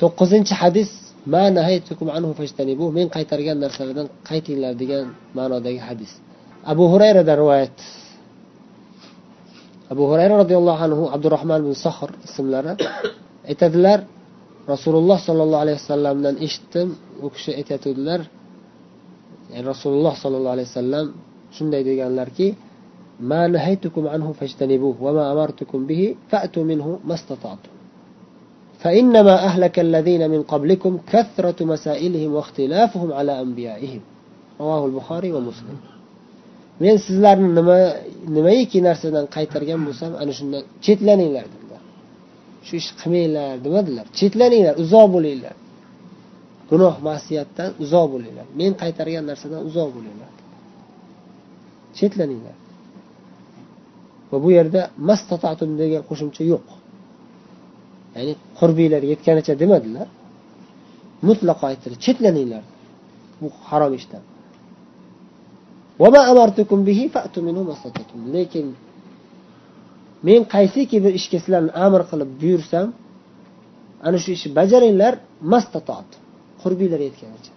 to'qqizinchi hadis men qaytargan narsalardan qaytinglar degan ma'nodagi hadis abu hurayradan rivoyat abu hurayra roziyallohu anhu abdurahmon bin sohr ismlari aytadilar rasululloh sollallohu alayhi vasallamdan eshitdim u kishi aytayotgandilar yani rasululloh sollallohu alayhi vasallam shunday deganlarki ما نهيتكم عنه فاجتنبوه وما أمرتكم به فأتوا منه ما استطعتم فإنما أهلك الذين من قبلكم كثرة مسائلهم واختلافهم على أنبيائهم رواه البخاري ومسلم men sizlarni nima nimaiki narsadan qaytargan bo'lsam ana shundan chetlaninglar dedilar shu ishni qilmanglar demadilar chetlaninglar uzoq bo'linglar gunoh masiyatdan uzoq bo'linglar men qaytargan narsadan uzoq bo'linglar chetlaninglar va bu yerda mastatatum degan qo'shimcha yo'q Ya'ni qurbiylar yetganicha demadilar. Mutlaqo aytdilar chetlaninglar bu harom ishdan. Lekin men qaysiki bir ishga sizlarni amr qilib buyursam ana shu ishni bajaringlar mastatot qurbiylar yetganicha.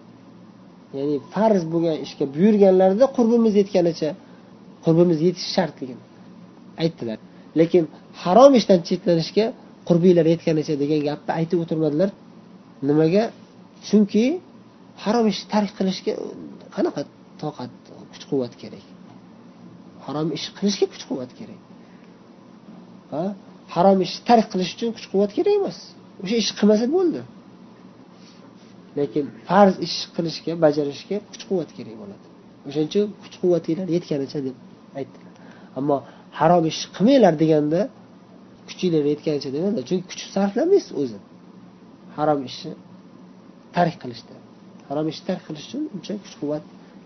Ya'ni farz bo'lgan ishga buyurganlarida qurbimiz yetganicha qurbimiz yetishi shartligini aytdilar. Lekin harom ishdan chetlanishga qurbiylar yetganicha degan gapni aytib o'tirmadilar. Nimaga? Chunki harom ishni tark qilishga qanaqa toqat kuch quvvat kerak? Harom ish qilishga kuch quvvat kerak. Ha? Harom ishni tark qilish uchun kuch quvvat kerak emas. O'sha ishni qilmasa bo'ldi. Lekin farz ish qilishga bajarishga kuch quvvat kerak bo'ladi. O'shaning uchun kuch quvvatinglar yetganicha deb aytdilar ammo harom ish qilmanglar deganda kuchinglar yetganicha demadilar chunki kuch sarflamaysiz o'zi. Harom ishni tark qilishda. Harom ishni tark qilish uchun uncha kuch quvvat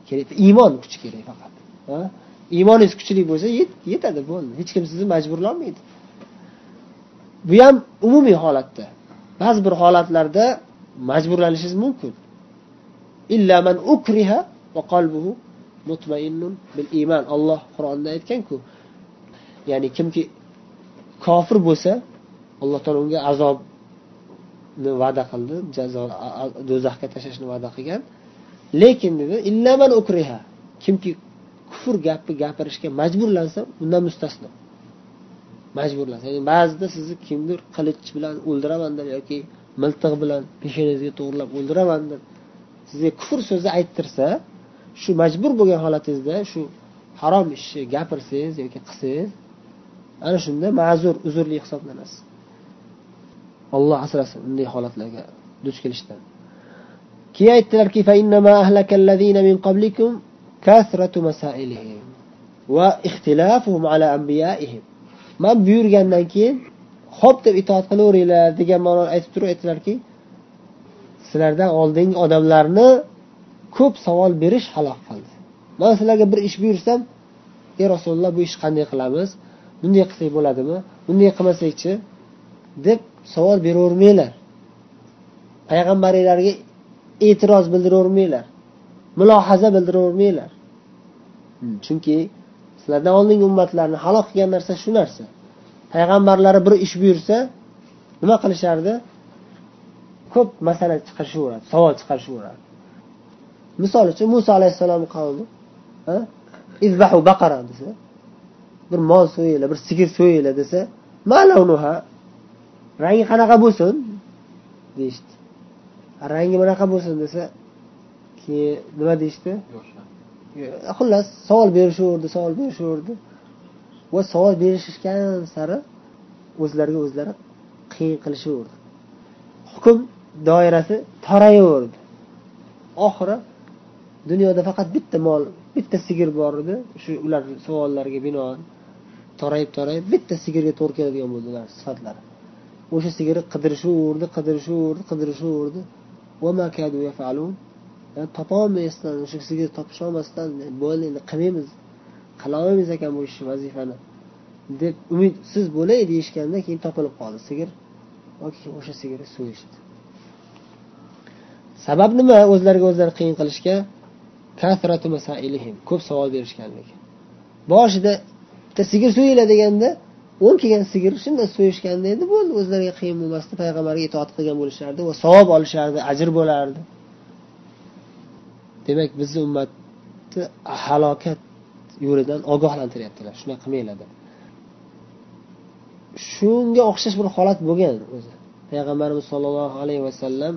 kerak iymon kuchi kerak faqat. Iymoningiz kuchli bo'lsa yetadi bo'ldi. Hech kim sizni majburlolmaydi bu ham umumiy holatda. Ba'zi bir holatlarda majburlanishingiz mumkin. Man ukriha va qalbuhu mutmainnun bil iymon olloh qur'onda aytganku ya'ni kimki kofir bo'lsa alloh taolo unga azobni va'da qildi jazo do'zaxga tashlashni va'da qilgan. Lekin dedi illaman ukriha. Kimki kufr gapni gapirishga majburlansa undan mustasno. Majburlansa. Ya'ni ba'zida sizni kimdir qilich bilan o'ldiraman deb yoki miltiq bilan peshonangizga to'g'irlab o'ldiraman deb sizga kufr so'zi ayttirsa shu majbur bo'lgan holatingizda shu harom ishni gapirsangiz yoki qilsangiz ana shunda ma'zur uzrli hisoblanasiz. Alloh asrasin bunday holatlarga duch kelishdan. Keyin aytdilarki man buyurgandan keyin ho'p deb itoat qilaveringlar degan ma'noni aytib turib aytdilarki sizlardan oldingi odamlarni ko'p savol berish halok qildi. Man sizlarga bir ish buyursam ey rasululloh bu ishni qanday qilamiz? Bunday qilsak bo'ladimi? Bunday qilmasakchi deb savol beravermanglar. Payg'ambaringlarga e'tiroz bildiravermanglar mulohaza bildiravermanglar hmm, chunki sizlardan oldingi ummatlarni halok qilgan narsa shu narsa. Payg'ambarlari bir ish buyursa nima qilishardi? Ko'p masala chiqarishaveradi savol chiqarishaveradi. Misol uchun muso alayhissalomni qavmi izbahu baqara desa bir mol so'yinglar bir sigir so'yinglar desa rangi qanaqa bo'lsin? deyishdi. Rangi bunaqa bo'lsin? desa keyin nima deyishdi? Xullas savol berishaverdi savol berishaverdi. Va savol berishgan sari o'zlariga o'zlari qiyin qilishaverdi. Hukm doirasi torayaverdi oxiri dunyoda faqat bitta mol bitta sigir bor edi. Shu ular savollariga binoan torayib torayib bitta sigirga to'g'ri keladigan bo'ldi ular sifatlari. O'sha sigirni qidirishaverdi qidirishaverdi qidirishaverdi. Topolmasdan o'sha sigirni topisholmasdan bo'ldi endi qilmaymiz qilolmaymiz ekan bu ishni vazifani deb umidsiz bo'lay deyishganda keyin topilib qoldi sigir. O'sha sigirni so'yishdi sabab nima o'zlariga o'zlari qiyin qilishga? Ko'p savol berishganligi. Boshida bitta sigir so'yinglar deganda o'n kelgan sigir shunday so'yishganda edi bo'ldi o'zlariga qiyin bo'lmasdi. Payg'ambarga itoat qilgan bo'lishardi va savob olishardi ajr bo'lardi. Demak bizni ummatni halokat yo'lidan ogohlantiryaptilar. Shunday qilmanglar deb. Shunga o'xshash bir holat bo'lgan o'zi. Payg'ambarimiz sollallohu alayhi vasallam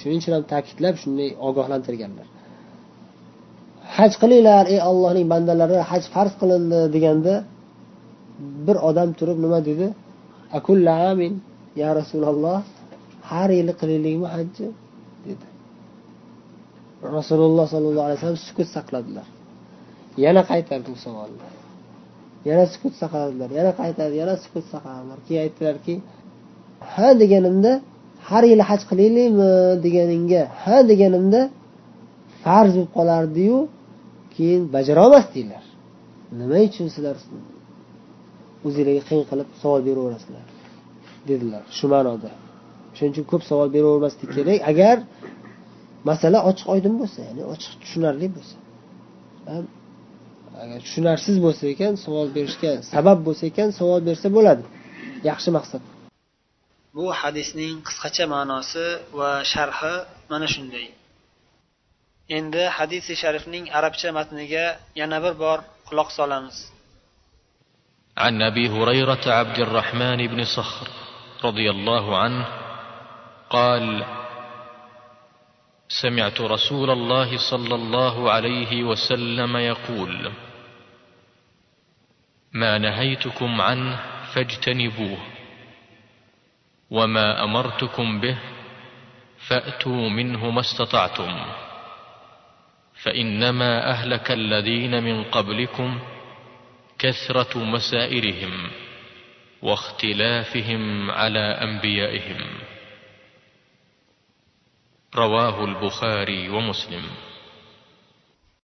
shuning uchun ham ta'kidlab shunday ogohlantirganlar. Haj qilinglar ey allohning bandalari haj farz qilindi deganda bir odam turib nima dedi? Akulla amin ya rasululloh har yili qilaylikmi hajni dedi. Rasululloh sollallohu alayhi vasallam sukut saqladilar. Yana qaytardi bu savolni. Yana sukut saqladilar yana qaytardi yana sukut saqladilar. Keyin aytdilarki ha deganimda har yili haj qilaylikmi deganingga ha deganimda farz bo'lib qolardiyu keyin bajarolmasdinglar. Nima uchun sizlar o'zinglarga qiyin qilib savol beraverasizlar? Dedilar shu ma'noda. Shuning uchun ko'p savol beravermaslik kerak. Agar masala ochiq oydin bo'lsa ya'ni ochiq tushunarli bo'lsa. Agar tushunarsiz bo'lsa ekan savol berishga sabab bo'lsa ekan savol bersa bo'ladi. Yaxshi maqsad. Bu hadisning qisqacha ma'nosi va sharhi mana shunday. Endi hadisi sharifning arabcha matniga yana bir bor quloq solamiz. عن ابي هريره عبد الرحمن بن صخر رضي الله عنه قال سمعت رسول الله صلى الله عليه وسلم يقول ما نهيتكم عنه فاجتنبوه وما امرتكم به فاتوا منه ما استطعتم فإنما أهلك الذين من قبلكم كثرة مسائرهم واختلافهم على أنبيائهم. رواه البخاري ومسلم.